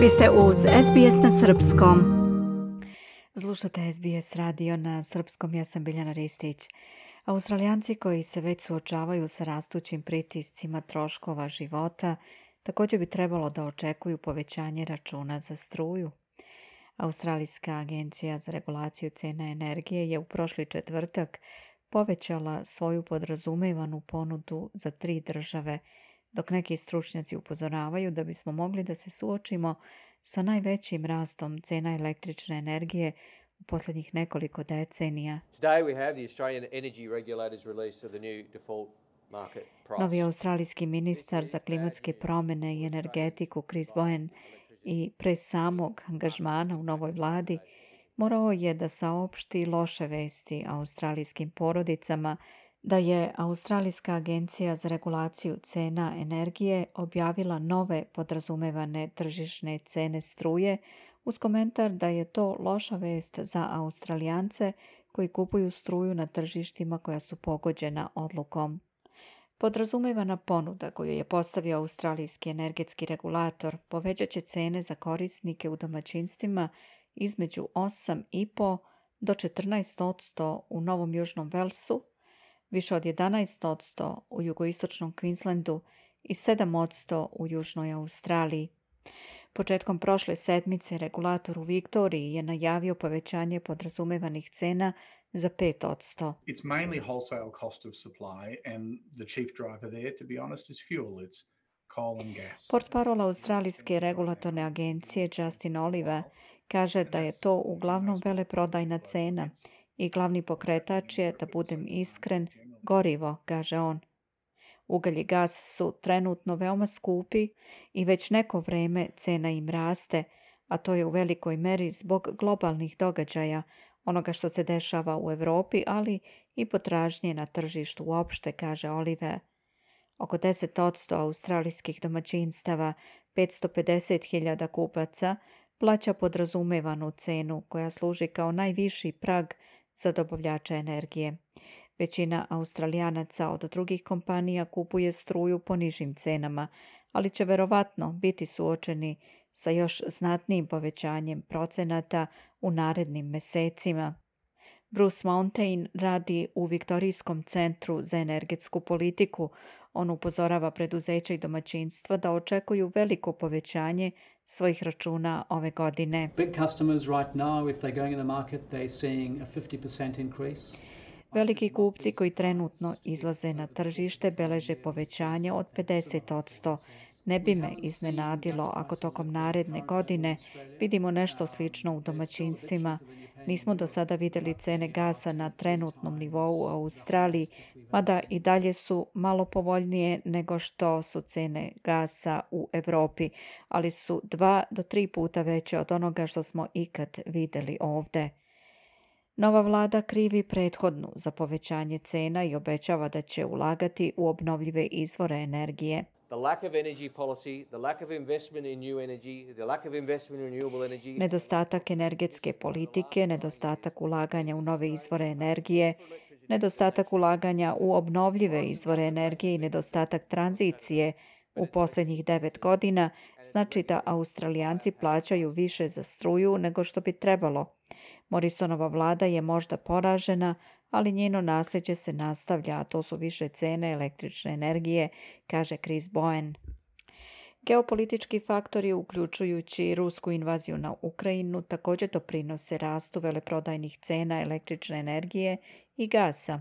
Vi ste uz SBS na Srpskom. Slušate SBS radio na Srpskom, ja sam Biljana Ristić. Australijanci koji se već suočavaju sa rastućim pritiscima troškova života, također bi trebalo da očekuju povećanje računa za struju. Australijska agencija za regulaciju cena energije je u prošli četvrtak povećala svoju podrazumevanu ponudu za tri države – dok neki stručnjaci upozoravaju da bismo mogli da se suočimo sa najvećim rastom cena električne energije u posljednjih nekoliko decenija. Novi australijski ministar za klimatske promjene i energetiku Chris Bowen i pre samog angažmana u novoj vladi morao je da saopšti loše vesti australijskim porodicama da je Australijska agencija za regulaciju cena energije objavila nove podrazumevane tržišne cene struje uz komentar da je to loša vest za Australijance koji kupuju struju na tržištima koja su pogođena odlukom. Podrazumevana ponuda koju je postavio australijski energetski regulator povećat će cene za korisnike u domaćinstvima između 8,5 do 14 u Novom Južnom Velsu više od 11% u jugoistočnom Queenslandu i 7% u južnoj Australiji. Početkom prošle sedmice regulator u Viktoriji je najavio povećanje podrazumevanih cena za 5%. It's mainly wholesale cost of supply and the chief driver there to be honest is fuel. It's Port parola Australijske regulatorne agencije Justin Oliver kaže da je to uglavnom veleprodajna cena i glavni pokretač je, da budem iskren, gorivo, kaže on. Ugalj i gaz su trenutno veoma skupi i već neko vreme cena im raste, a to je u velikoj meri zbog globalnih događaja, onoga što se dešava u Europi, ali i potražnje na tržištu uopšte, kaže Olive. Oko 10% australijskih domaćinstava, 550.000 kupaca, plaća podrazumevanu cenu koja služi kao najviši prag za dobavljača energije. Većina Australijanaca od drugih kompanija kupuje struju po nižim cenama, ali će verovatno biti suočeni sa još znatnijim povećanjem procenata u narednim mesecima. Bruce Mountain radi u Viktorijskom centru za energetsku politiku. On upozorava preduzeća i domaćinstva da očekuju veliko povećanje svojih računa ove godine. Veliki kupci koji trenutno izlaze na tržište beleže povećanje od 50%. Ne bi me iznenadilo ako tokom naredne godine vidimo nešto slično u domaćinstvima. Nismo do sada vidjeli cene gasa na trenutnom nivou u Australiji, mada i dalje su malo povoljnije nego što su cene gasa u Europi, ali su dva do tri puta veće od onoga što smo ikad vidjeli ovdje. Nova vlada krivi prethodnu za povećanje cena i obećava da će ulagati u obnovljive izvore energije. Nedostatak energetske politike, nedostatak ulaganja u nove izvore energije, nedostatak ulaganja u obnovljive izvore energije i nedostatak tranzicije u posljednjih devet godina znači da Australijanci plaćaju više za struju nego što bi trebalo. Morisonova vlada je možda poražena, ali njeno nasljeđe se nastavlja, a to su više cene električne energije, kaže Chris Bowen. Geopolitički faktori, uključujući rusku invaziju na Ukrajinu, također doprinose rastu veleprodajnih cena električne energije i gasa.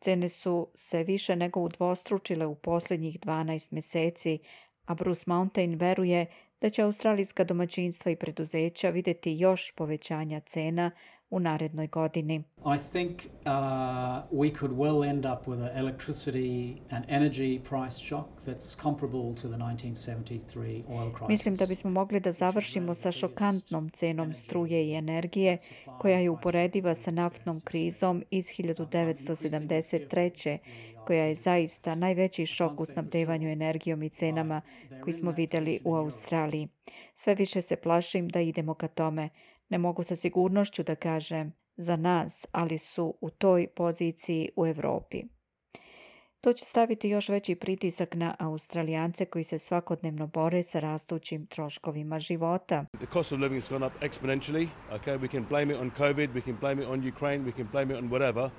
Cene su se više nego udvostručile u posljednjih 12 mjeseci, a Bruce Mountain veruje da će australijska domaćinstva i preduzeća vidjeti još povećanja cena u narednoj godini. I think uh, we could well end up with an electricity and energy price shock that's comparable to the 1973 oil crisis. Mislim da bismo mogli da završimo sa šokantnom cenom struje i energije koja je uporediva sa naftnom krizom iz 1973 koja je zaista najveći šok u snabdevanju energijom i cenama koji smo videli u Australiji. Sve više se plašim da idemo ka tome, ne mogu sa sigurnošću da kažem za nas, ali su u toj poziciji u Europi. To će staviti još veći pritisak na Australijance koji se svakodnevno bore sa rastućim troškovima života. Okay, we can blame it on COVID, we can blame it on Ukraine, we can blame it on whatever.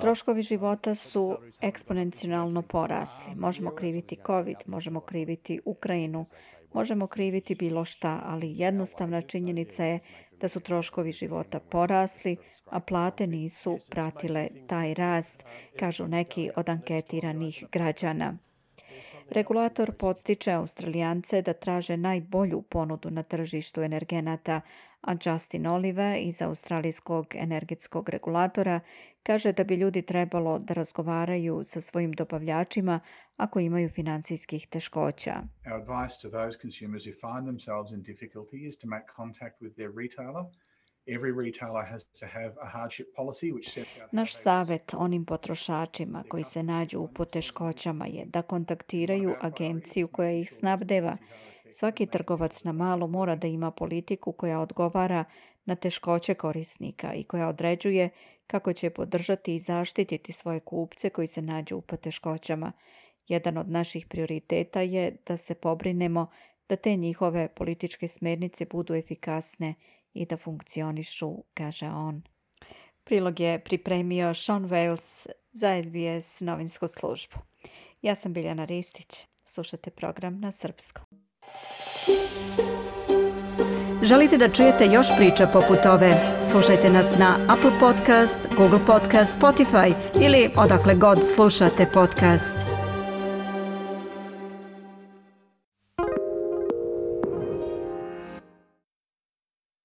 Troškovi života su eksponencionalno porasli. Možemo kriviti COVID, možemo kriviti Ukrajinu, Možemo kriviti bilo šta, ali jednostavna činjenica je da su troškovi života porasli, a plate nisu pratile taj rast, kažu neki od anketiranih građana. Regulator podstiče Australijance da traže najbolju ponudu na tržištu energenata, a Justin Oliver iz Australijskog energetskog regulatora kaže da bi ljudi trebalo da razgovaraju sa svojim dobavljačima ako imaju financijskih teškoća. Naš savjet onim potrošačima koji se nađu u poteškoćama je da kontaktiraju agenciju koja ih snabdeva. Svaki trgovac na malo mora da ima politiku koja odgovara na teškoće korisnika i koja određuje kako će podržati i zaštititi svoje kupce koji se nađu u poteškoćama. Jedan od naših prioriteta je da se pobrinemo da te njihove političke smernice budu efikasne i da funkcionišu, kaže on. Prilog je pripremio Sean Wales za SBS novinsku službu. Ja sam Biljana Ristić. Slušate program na srpskom. Želite da čujete još priča poput ove? Slušajte nas na Apple Podcast, Google Podcast, Spotify ili odakle god slušate podcast.